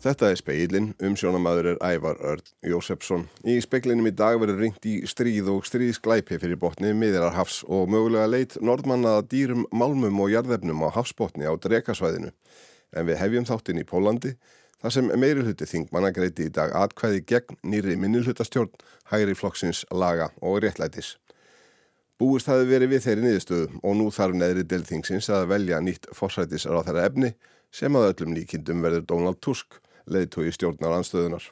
Þetta er speilin, umsjónamaður er Ævar Örd Jósefsson. Í speiklinum í dag verður ringt í stríð og stríðsklæpi fyrir botni miðjar hafs og mögulega leit norðmannaða dýrum, málmum og jarðefnum á hafsbotni á drekasvæðinu. En við hefjum þáttinn í Pólandi, þar sem meiri hluti þingmanna greiti í dag atkvæði gegn nýri minnilhutastjórn, hægri flokksins, laga og réttlætis. Búist hafi verið við þeirri niðurstöðu og nú þarf neðri delþingsins að velja nýtt þeirra efni sem að öllum líkindum verður Donald Tusk leiðtói stjórnar anstöðunar.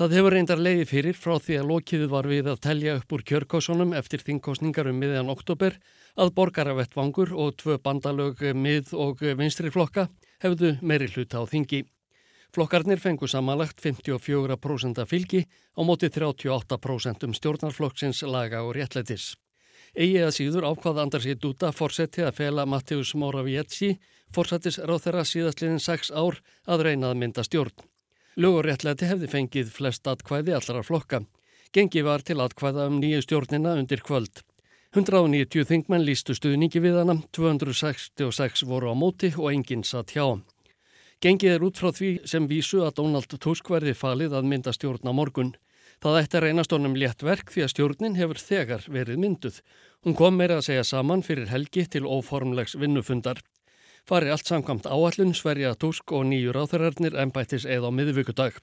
Það hefur reyndar leiði fyrir frá því að lokiðu var við að telja upp úr kjörkósunum eftir þingkostningar um miðjan oktober að borgaravettvangur og tvö bandalög mið og vinstri flokka hefðu meiri hluta á þingi. Flokkarnir fengu samanlagt 54% fylgi á móti 38% um stjórnarflokksins laga og réttlætis. Egið að síður ákvað Andarsi Dúta fórseti að fela Mattius Moravietsi fórsættis ráð þeirra síðastliðin 6 ár að reynað mynda stjórn. Löguréttlæti hefði fengið flest atkvæði allra flokka. Gengi var til atkvæða um nýju stjórnina undir kvöld. 190 þingmenn lístu stuðningi við hana, 266 voru á móti og enginn satt hjá. Gengið er út frá því sem vísu að Donald Tusk verði falið að mynda stjórn á morgun. Það ætti að reynast honum létt verk því að stjórnin hefur þegar verið mynduð. Hún kom meira að segja saman fyrir helgi til óformlegs vinnufundar. Fari allt samkvæmt áallun sverja Tusk og nýju ráþærarnir ennbættis eða á miðvíkudag.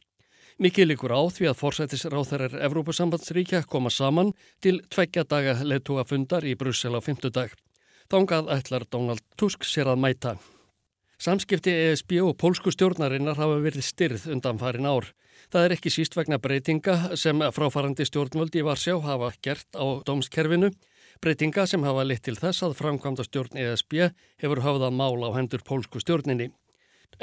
Mikið líkur á því að forsættis ráþærar Evrópusambandsríkja koma saman til tveggja daga leðtúa fundar í Brussel á fymtudag. Þángað ætlar Donald Tusk sér að mæta. Samskipti ESB og pólsku stjórnarinnar hafa verið styrð undan farin ár. Það er ekki síst vegna breytinga sem fráfarandi stjórnvöldi var sjá hafa gert á dómskerfinu Breytinga sem hafa litt til þess að framkvæmda stjórn ESB hefur hafðað mál á hendur pólsku stjórninni.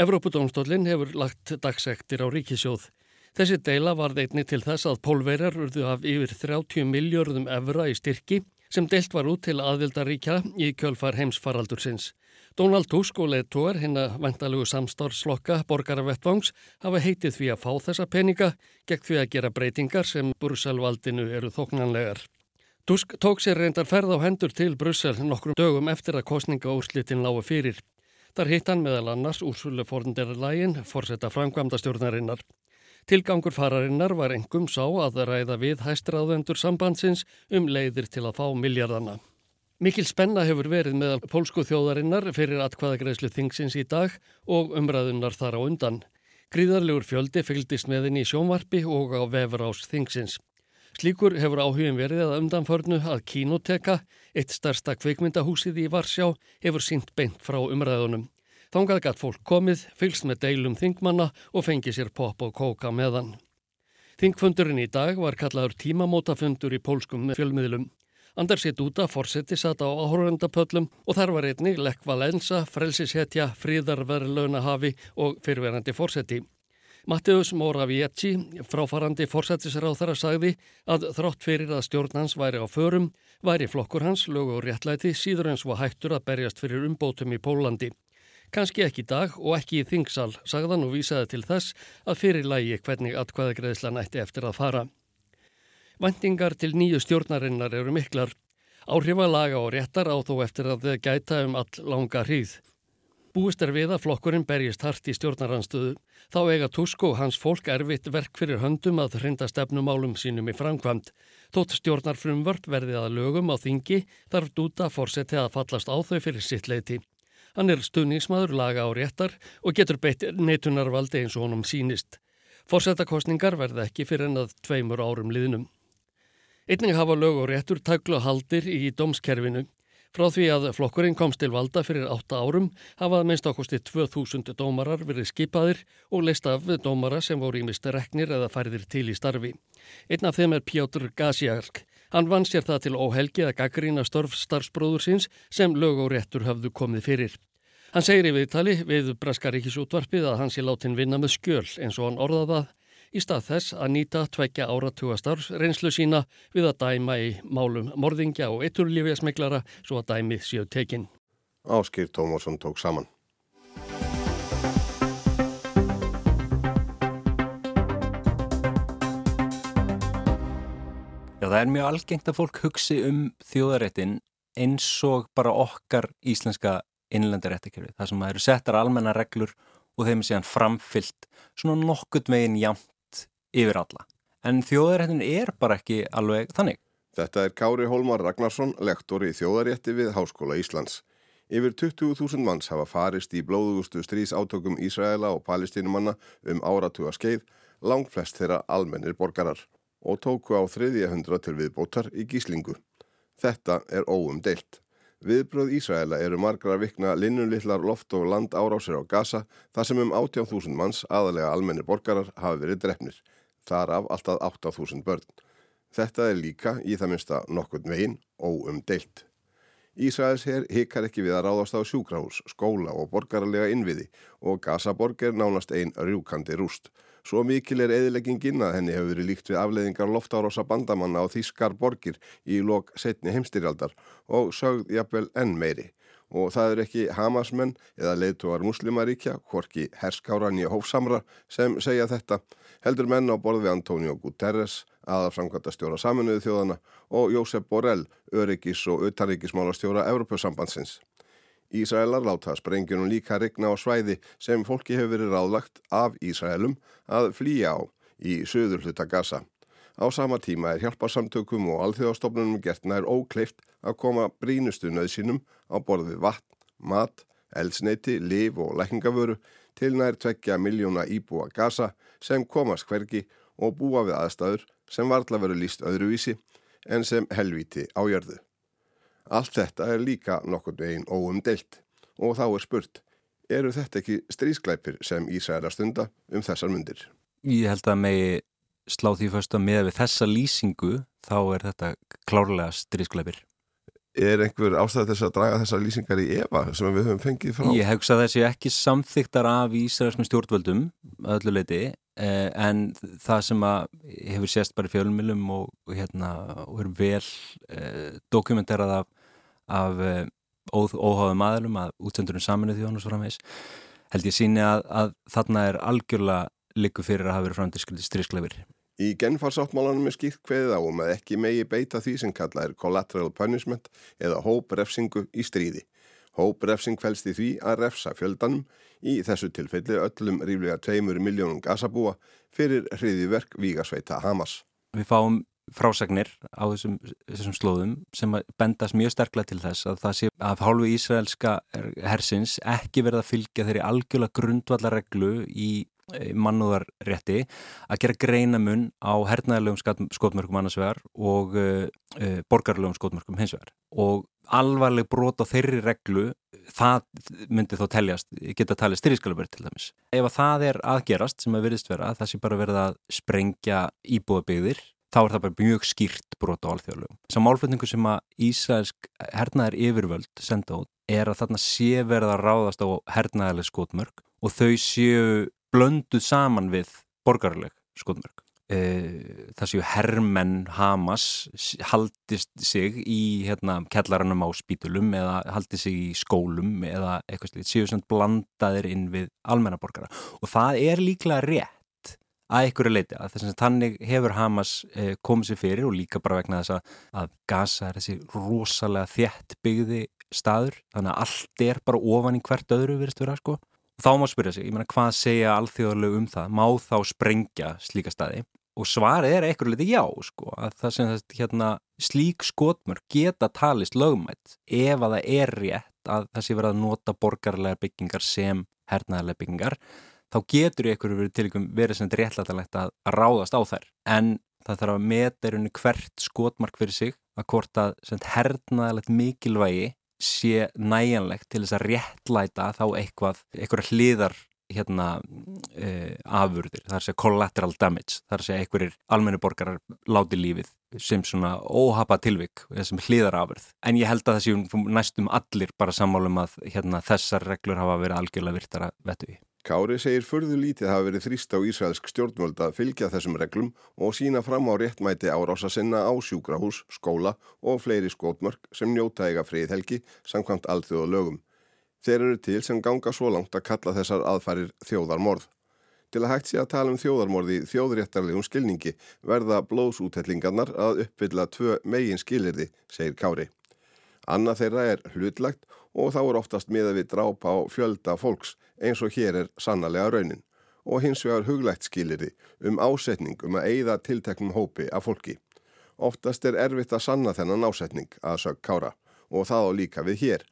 Evrópudómstólinn hefur lagt dagsektir á ríkisjóð. Þessi deila var þeitni til þess að pólverjar urðu af yfir 30 miljörðum evra í styrki sem deilt var út til aðvildaríkja í kjölfar heimsfaraldursins. Donald Tusk og leðtúar hinn að vendalugu samstarfslokka borgaravettvangs hafa heitið því að fá þessa peninga gegn því að gera breytingar sem Burselvaldinu eru þóknanlegar. Tusk tók sér reyndar ferð á hendur til Brussel nokkrum dögum eftir að kostningaúrslitin lágu fyrir. Þar hitt hann meðal annars Úrsula Fornderlægin, forsetta framkvæmda stjórnarinnar. Tilgangur fararinnar var engum sá að ræða við hæstraðendur sambandsins um leiðir til að fá miljardana. Mikil spenna hefur verið meðal pólsku þjóðarinnar fyrir atkvaðagreðslu þingsins í dag og umræðunar þar á undan. Gríðarlegur fjöldi fylgdist meðin í sjónvarpi og á vefur ás þingsins. Slíkur hefur áhugin verið að umdanförnu að Kínoteka, eitt starsta kveikmyndahúsið í Varsjá, hefur sínt beint frá umræðunum. Þángað gætt fólk komið, fylgst með deilum þingmanna og fengið sér pop og kóka meðan. Þingfundurinn í dag var kallaður tímamótafundur í pólskum fjölmiðlum. Andersitt úta fórseti satt á áhórundapöllum og þar var einnig Lekk Valensa, Frelsishetja, Fríðarverðlaunahafi og fyrverandi fórseti. Matteus Moravieci, fráfarandi forsættisráð þar að sagði að þrótt fyrir að stjórn hans væri á förum, væri flokkur hans, lög og réttlæti, síður eins var hættur að berjast fyrir umbótum í Pólandi. Kanski ekki í dag og ekki í þingsal, sagðan og vísaði til þess að fyrir lægi hvernig atkvæðagreðslan ætti eftir að fara. Vendingar til nýju stjórnarinnar eru miklar. Áhrifalaga og réttar á þó eftir að þau gæta um all langa hríð. Búist er við að flokkurinn berjist hart í stjórnaranstöðu. Þá eiga Tusk og hans fólk erfitt verk fyrir höndum að hrinda stefnumálum sínum í framkvæmt. Tótt stjórnarfrumvörp verði að lögum á þingi þarf dúta fórseti að fallast á þau fyrir sitt leiti. Hann er stuðningsmaður laga á réttar og getur beitt neitunarvaldi eins og honum sínist. Fórsetakostningar verði ekki fyrir en að tveimur árum liðnum. Einning hafa lög og réttur tæklu haldir í dómskerfinu. Frá því að flokkurinn komst til valda fyrir átta árum hafað minnst ákosti 2000 dómarar verið skipaðir og leist af dómara sem voru í mist reknir eða færðir til í starfi. Einn af þeim er Pjóttur Gasjark. Hann vann sér það til óhelgi að gaggrína störf starfsbróður síns sem lög og réttur hafðu komið fyrir. Hann segir í viðtali við Braskaríkisútvarpið að hann sé látin vinna með skjöl eins og hann orðaða í stað þess að nýta tvekja áratuga starfsreynslu sína við að dæma í málum morðingja og eiturlífiasmeglara svo að dæmið séu tekinn. Áskýr Tómasson tók saman. Já, það er mjög algengt að fólk hugsi um þjóðaréttin eins og bara okkar íslenska innlendaréttakjöfið. Það sem að eru settar almenna reglur og þeim er síðan framfyllt svona nokkurt megin jamt yfir alla. En þjóðaréttin er bara ekki alveg þannig. Þetta er Kári Hólmar Ragnarsson, lektor í þjóðarétti við Háskóla Íslands. Yfir 20.000 manns hafa farist í blóðugustu stríðsátökum Ísraela og palestínumanna um áratuga skeið, langt flest þeirra almennir borgarar og tóku á þriðja hundra til viðbótar í gíslingu. Þetta er óum deilt. Viðbröð Ísraela eru margra vikna linnulillar loft og land árásir á Gaza þar sem um 18.000 manns, aðalega almennir borgarar, hafi verið drefnir. Þar af alltaf 8.000 börn. Þetta er líka í það minsta nokkurn veginn óum deilt. Ísraels hér hikar ekki við að ráðast á sjúkrahús, skóla og borgarlega innviði og Gazaborg er nánast einn rjúkandi rúst. Svo mikil er eðileggingin að henni hefur verið líkt við afleiðingar loftárása bandamanna á Þískar borgir í lok setni heimstyrjaldar og sögð jafnvel enn meiri. Og það er ekki Hamasmenn eða leituar muslimaríkja, hvorki herskáran í hófsamra sem segja þetta, heldur menn á borði Antonio Guterres, aðaframkvæmta stjóra saminuðu þjóðana og Jósef Borrell, öryggis og utanríkismála stjóra Evropasambandsins. Ísraelar láta sprengjunum líka regna á svæði sem fólki hefur verið ráðlagt af Ísraelum að flýja á í söður hluta Gaza. Á sama tíma er hjálparsamtökum og alþjóðastofnunum gert nær ókleift að koma brínustu nöðsynum á borði vatn, mat, eldsneiti, liv og lækningavöru til nær tvekja miljóna íbúa Gaza sem komast hvergi og búa við aðstæður sem varðla veru líst öðruvísi en sem helviti ájörðu. Allt þetta er líka nokkur veginn óumdelt og þá er spurt, eru þetta ekki strísklæpir sem Ísæra stunda um þessar myndir? Ég held að megi slá því fyrst að með þessa lýsingu þá er þetta klárlega strísklæpir. Er einhver ástæð þess að draga þessar lýsingar í Eva sem við höfum fengið frá? Ég hegsa þessi ekki samþyktar af Ísraelskum stjórnvöldum öllu leiti eh, en það sem hefur sést bara í fjölumilum og, og, hérna, og er vel eh, dokumenterað af af eh, óháðum aðlum að útsendurum saminuð þjónus framvegs held ég síni að, að þarna er algjörlega liku fyrir að hafa verið framtíðskuldi strísklefir. Í genfarsáttmálanum er skýrt hveðið á um að ekki megi beita því sem kallað er collateral punishment eða hóprefsingu í stríði. Hóprefsing fælst í því að refsa fjöldanum í þessu tilfelli öllum ríflega 2 miljónum gasabúa fyrir hriðiverk Vígasveita Hamas. Við fáum frásagnir á þessum, þessum slóðum sem bendast mjög sterklega til þess að það sé að hálfu ísraelska hersins ekki verða að fylgja þeirri algjörlega grundvallarreglu í mannúðarrétti að gera greinamun á hernaðilegum skotmörkum annars vegar og uh, uh, borgarlegum skotmörkum hins vegar og alvarleg brot á þeirri reglu það myndi þó teljast, geta talið styrjískalabur til dæmis. Ef að það er aðgerast sem að verðist vera, það sé bara verða að sprengja íbúðabigðir þá er það bara mjög skýrt brot á alþjóðlegum. Sá málflutningu sem að Ísraelsk hernaðar yfirvöld senda út er að þarna sé verða að ráðast á hernaðarleg skotmörk og þau séu blönduð saman við borgarleg skotmörk. E, það séu hermenn Hamas haldist sig í hérna, kellaranum á spítulum eða haldist sig í skólum eða eitthvað slíkt, séu svona blandaðir inn við almennaborgara og það er líklega rétt að ykkur að þess að þannig hefur Hamas eh, komið sér fyrir og líka bara vegna þess að, Gaza er þessi rosalega þjætt byggði staður. Þannig að allt er bara ofan í hvert öðru virðist vera sko þá má spyrja sig, ég meina hvað segja alþjóðalegu um það, má þá sprengja slíka staði? Og svarið er eitthvað litið já sko að það sem þess hérna slík skotmur geta talist lögumætt ef að það er rétt að það sé verið að nota borgarlega byggingar sem hernaðarlega byggingar þá getur ykkur verið til ykkur verið sem réttlætalegt að ráðast á þær. En það þarf að meta í rauninni hvert skotmark fyrir sig að hvort að hernaðalegt mikilvægi sé næjanlegt til þess að réttlæta þá eitthvað, eitthvað hliðar hérna e, afurðir, það er að segja collateral damage, það er að segja einhverjir almennu borgarar láti lífið sem svona óhapa tilvik, sem hliðar afurð en ég held að það séum næstum allir bara sammálum að hérna, þessar reglur hafa verið algjörlega virtara vettu í Kári segir förðu lítið hafa verið þrýst á Ísraelsk stjórnvöld að fylgja þessum reglum og sína fram á réttmæti árása sinna á sjúkrahús, skóla og fleiri skótmörk sem njóta eiga friðhelgi samkvæmt alþjóða lögum. Þeir eru til sem ganga svo langt að kalla þessar aðfærir þjóðarmorð. Til að hægt sé að tala um þjóðarmorði þjóðréttarlegum skilningi verða blóðsútellingarnar að uppfylla tvö megin skilirði, segir Kári. Annað þeirra er hlutlagt og þá er oftast miða við drápa á fjölda fólks eins og hér er sannlega raunin og hins vegar huglægt skilirði um ásetning um að eigða tilteknum hópi af fólki. Oftast er erfitt að sanna þennan ásetning að sög kára og það á líka við hér.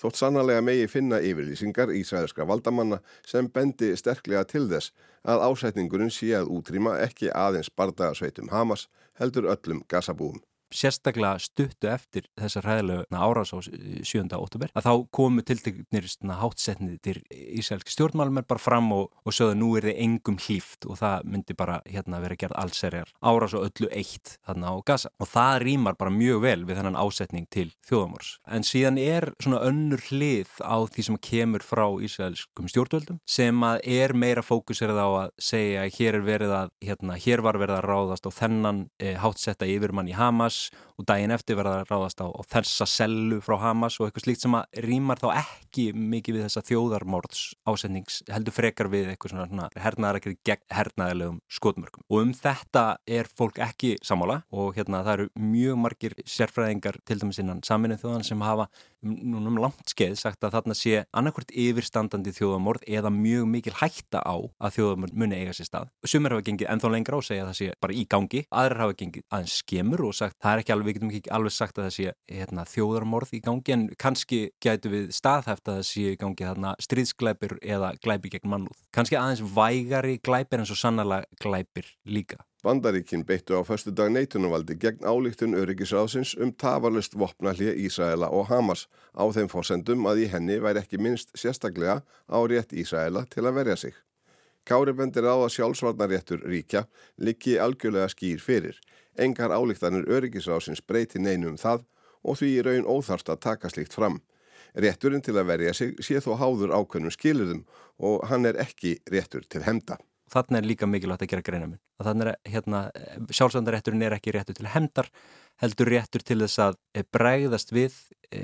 Þótt sannlega megi finna yfirlýsingar ísraelskra valdamanna sem bendi sterklega til þess að ásetningurinn sé að útrýma ekki aðeins bardagasveitum Hamas heldur öllum gasabúum sérstaklega stuttu eftir þessar ræðilega árás á 7. óttúber að þá komu tiltegnir hátsetnið til Ísælski stjórnmálum er bara fram og, og sögðu nú er þið engum hlýft og það myndi bara hérna vera gerð allserjar árás og öllu eitt þarna á gasa og það rýmar bara mjög vel við þennan ásetning til þjóðamórs en síðan er svona önnur hlið á því sem kemur frá Ísælskum stjórnvöldum sem að er meira fókusirð á að segja hér er verið að hérna, hér var verið að ráðast og þennan e, hátsetta yfirmann í Hamas og daginn eftir verða ráðast á, á þessa sellu frá Hamas og eitthvað slíkt sem að rýmar þá ekki mikið við þessa þjóðarmórds ásendings heldur frekar við eitthvað svona, hernaðarakri gegn hernaðilegum skotmörkum og um þetta er fólk ekki samála og hérna það eru mjög margir sérfræðingar til dæmis innan saminu þjóðan sem hafa núna um langt skeið sagt að þarna sé annarkvært yfirstandandi þjóðamórð eða mjög mikil hætta á að þjóðamórð muni eiga sér stað. Sumir hafa gengið ennþá lengra og segja að það sé bara í gangi, aðrar hafa gengið aðeins skemur og sagt það er ekki alveg, við getum ekki alveg sagt að það sé hérna, þjóðarmórð í gangi en kannski gætu við staðhæft að það sé í gangi þarna stríðsglæpir eða glæpi gegn mannúð. Kannski aðeins vægari glæpir en svo sannlega glæpir líka. Bandaríkin beittu á förstu dag neitunumvaldi gegn álíktun öryggisráðsins um tafarlust vopnallið Ísraela og Hamas á þeim fórsendum að í henni væri ekki minnst sérstaklega á rétt Ísraela til að verja sig. Kári bendir á að sjálfsvarnaréttur ríkja liggi algjörlega skýr fyrir. Engar álíktanir öryggisráðsins breyti neinum það og því í raun óþarft að taka slíkt fram. Rétturinn til að verja sig sé þó háður ákveðnum skilurðum og hann er ekki réttur til hemda þannig er líka mikilvægt að gera greinamun að þannig er hérna, sjálfsöndarétturinn er ekki réttur til hendar, heldur réttur til þess að eh, bregðast við e,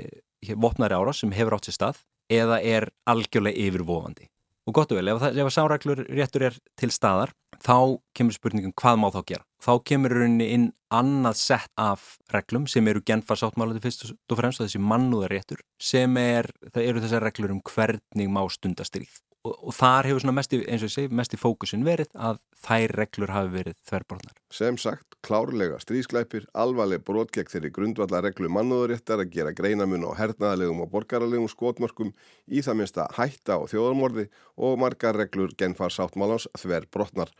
vopnari ára sem hefur átt sér stað eða er algjörlega yfirvofandi og gott og vel, ef, ef sáreglur réttur er til staðar, þá kemur spurningum hvað má þá gera. Þá kemur rauninni inn annað sett af reglum sem eru genfarsáttmálaði fyrst og fremst og þessi mannúðaréttur sem er, það eru þessar reglur um hvernig má stundastríð og, og þar hefur svona mest í, eins og ég segi, mest í fókusin verið að þær reglur hafi verið þverborðnar. Sem sagt, klárlega strísklæpir, alvarleg brot gegn þeirri grundvallar reglu mannúðuréttar að gera greinamun á hernaðalegum og borgaralegum skotmörkum í það minnsta hætta og þjóðarmorði og margar reglur genfar sáttmálans þverborðnar.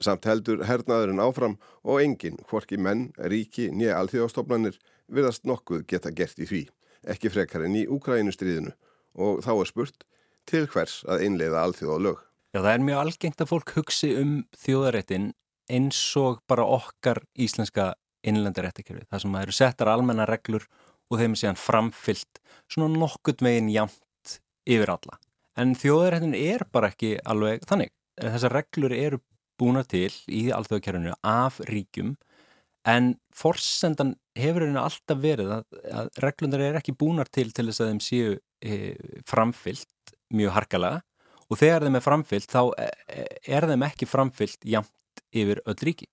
Samt heldur hernaðurinn áfram og enginn, hvorki menn, ríki, nýja alþjóðastofnanir, viðast nokkuð geta gert í því, ekki frekar en í Úkrænustriðinu og þá er spurt til hvers að einleiða alþjóða lög. Já, það er mjög algengt að fólk hugsi um þjóðaréttin eins og bara okkar íslenska innlendaréttikjöru. Það sem að eru settar almenna reglur og þeim síðan framfyllt svona nokkurt meginn jamt yfir alla. En þjóðaréttin er bara ekki alveg þannig. Þessar reglur eru búna til í alþjóðakjörunu af ríkjum en forsendan hefur henni alltaf verið að, að reglundar er ekki búnar til til þess að þeim séu e, framfyllt mjög harkalega. Og þegar þeim er framfyllt þá e, e, er þeim ekki framfyllt jamt yfir öll ríki.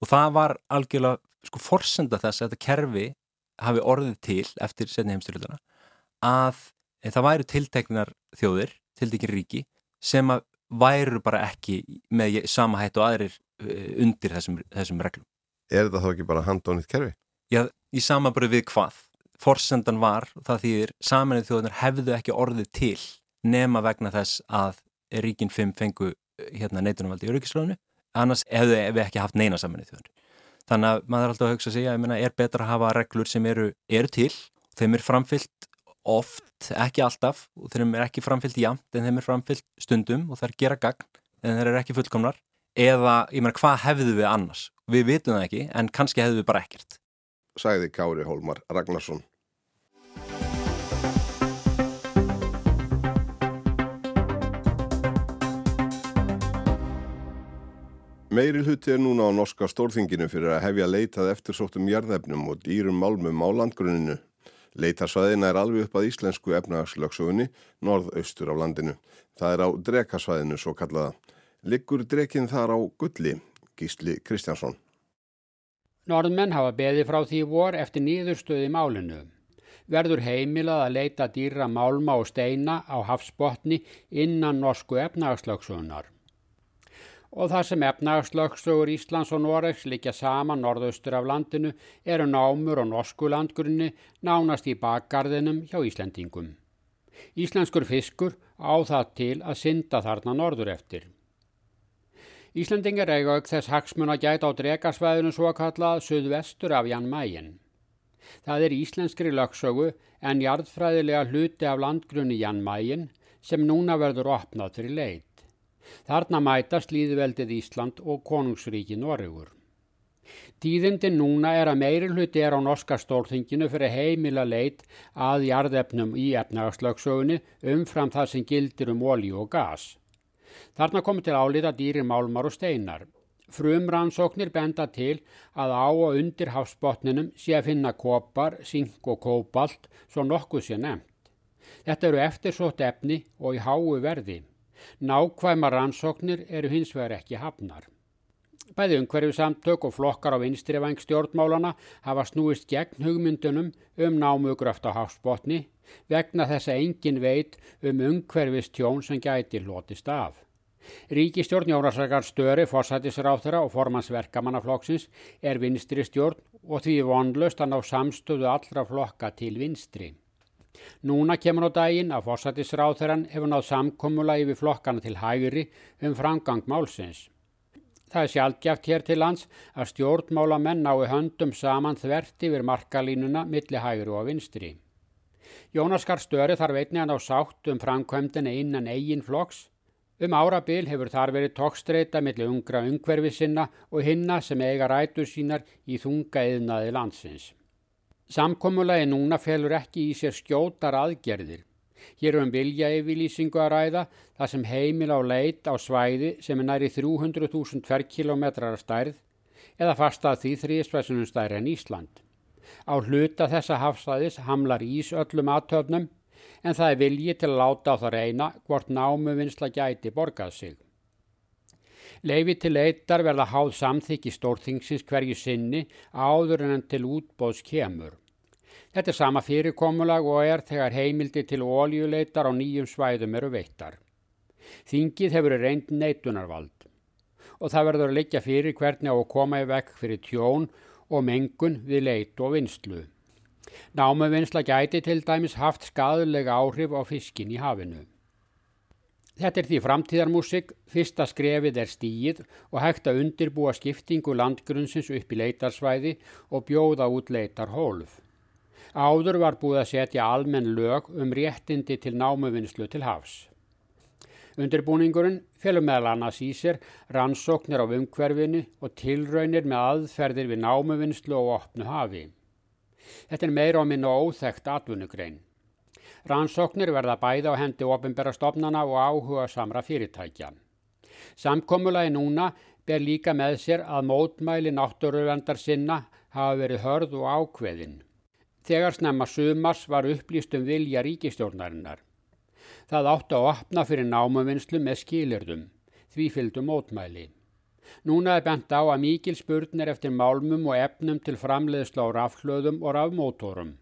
Og það var algjörlega sko forsenda þess að þetta kerfi hafi orðið til eftir setni heimstyrluna að e, það væru tilteknar þjóðir, tilteknar ríki sem að væru bara ekki með sama hætt og aðrir undir þessum, þessum reglum. Er þetta þá ekki bara handónið kerfi? Já, í samabröð við hvað? Forsendan var, það þýðir, saminnið þjóðunar hefðu ekki orðið til nema vegna þess að ríkin 5 fengu hérna neitunumvaldi í öryggislöfnu, annars hefðu við ekki haft neina saminnið þjóðunar. Þannig að maður er alltaf að hugsa sig að ég meina er betra að hafa reglur sem eru, eru til, þeim er framfyllt oft, ekki alltaf og þeim er ekki framfyllt jamt en þeim er framfyllt stundum og er gera gagn en þeir eru ekki fullkomnar eða, ég meina, hvað hefðu við annars? Við vitum það ekki, en kannski hefðu við bara ekkert. Sæði Kári Hólmar Ragnarsson. Meiri hluti er núna á norska stórþinginu fyrir að hefja leitað eftirsóttum jarðefnum og dýrum málmum á landgruninu. Leitarsvæðina er alveg upp að íslensku efnagslöksugunni norðaustur á landinu. Það er á drekasvæðinu svo kallaða. Liggur drekinn þar á gulli, Gísli Kristjánsson. Norðmenn hafa beði frá því vor eftir nýðurstöði málinu. verður heimilað að leita dýra málma og steina á hafsbotni innan norsku efnagslöksunar. Og það sem efnagslöksugur Íslands og Noregs líka saman norðaustur af landinu eru námur og norsku landgrunni nánast í bakgarðinum hjá Íslendingum. Íslenskur fiskur á það til að synda þarna norður eftir. Íslendingar eiga auk þess hagsmun að gæta á drekarsvæðinu svo kallað suðvestur af Jan Mægin. Það er íslenskri lögsögu en jarðfræðilega hluti af landgrunni Jan Mægin sem núna verður opnað fyrir leit. Þarna mætast líðveldið Ísland og konungsríki Norrögur. Tíðindin núna er að meiri hluti er á norska stórþinginu fyrir heimila leit að jarðefnum í efnagslögsögunni umfram það sem gildir um olju og gas. Þarna komið til álita dýri málmar og steinar. Frumrannsóknir benda til að á og undir hafsbotninum sé að finna kopar, sink og kópalt svo nokkuð sé nefnt. Þetta eru eftirsótt efni og í háu verði. Nákvæma rannsóknir eru hins vegar ekki hafnar. Bæði umhverju samtök og flokkar á vinstrivæng stjórnmálana hafa snúist gegn hugmyndunum um námugröft á hafsbotni vegna þess að engin veit um umhverfistjón sem gæti hlotist af. Ríkistjórn Jónasakar Störi, fórsætisráþara og formansverkamannaflokksins er vinstri stjórn og því vonlust að ná samstöðu allra flokka til vinstri. Núna kemur á daginn að fórsætisráþaran hefur náð samkommula yfir flokkana til hægri um framgang málsins. Það er sjálfgeft hér til lands að stjórnmálamenn nái höndum saman þvert yfir markalínuna milli hægri og vinstri. Jónaskar Störi þarf einnig að ná sátt um framkvæmdina innan eigin flokks Um árabil hefur þar verið tókstreita millir ungra ungverfi sinna og hinna sem eiga rætur sínar í þunga eðnaði landsins. Samkommulagi núna felur ekki í sér skjótar aðgerðir. Hér um vilja yfirlýsingu að ræða það sem heimil á leit á svæði sem er næri 300.000 tverrkilometrar stærð eða fastað því þrýsvæsunum stærri en Ísland. Á hluta þessa hafsæðis hamlar ís öllum aðtöfnum en það er vilji til að láta á það reyna hvort námuvinnsla gæti borgað sig. Leifi til eittar verða háð samþykki stórþingsins hverju sinni áður en til útbóðs kemur. Þetta er sama fyrirkomulag og er þegar heimildi til óljuleitar á nýjum svæðum eru veittar. Þingið hefur reynd neitunarvald og það verður að leggja fyrir hvernig á að koma í vekk fyrir tjón og mengun við leit og vinslu. Námuvinnsla gæti til dæmis haft skadulega áhrif á fiskin í hafinu. Þetta er því framtíðarmúsik, fyrsta skrefið er stíið og hægt að undirbúa skiptingu landgrunnsins upp í leitarsvæði og bjóða út leitarhólf. Áður var búið að setja almenn lög um réttindi til námuvinnslu til hafs. Undirbúningurinn félum meðal annars í sér rannsóknir á umhverfinu og tilraunir með aðferðir við námuvinnslu og opnu hafi. Þetta er meira á minna óþægt atvinnugrein. Rannsóknir verða bæða á hendi ofinbæra stofnana og áhuga samra fyrirtækja. Samkommulagi núna ber líka með sér að mótmæli náttúruvendar sinna hafa verið hörð og ákveðin. Þegar snemma sumars var upplýst um vilja ríkistjórnarinnar. Það átti að opna fyrir námuvinnslu með skilirðum, því fylgdu mótmæli. Núna er bent á að mikil spurnir eftir málmum og efnum til framleiðsla á rafhlöðum og rafmótorum.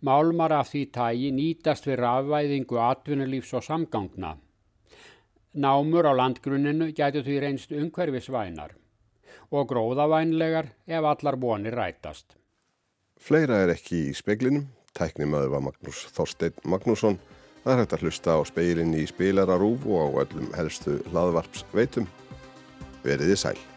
Málmar af því tægi nýtast við rafvæðingu atvinnulífs og samgangna. Námur á landgrunninu gætu því reynst umhverfisvænar og gróðavænlegar ef allar vonir rætast. Fleira er ekki í speklinum. Tæknimaður var Magnús Þorstein Magnússon. Það er hægt að hlusta á speilin í spilararúf og á öllum helstu hlaðvarps veitum. Verðið sæl.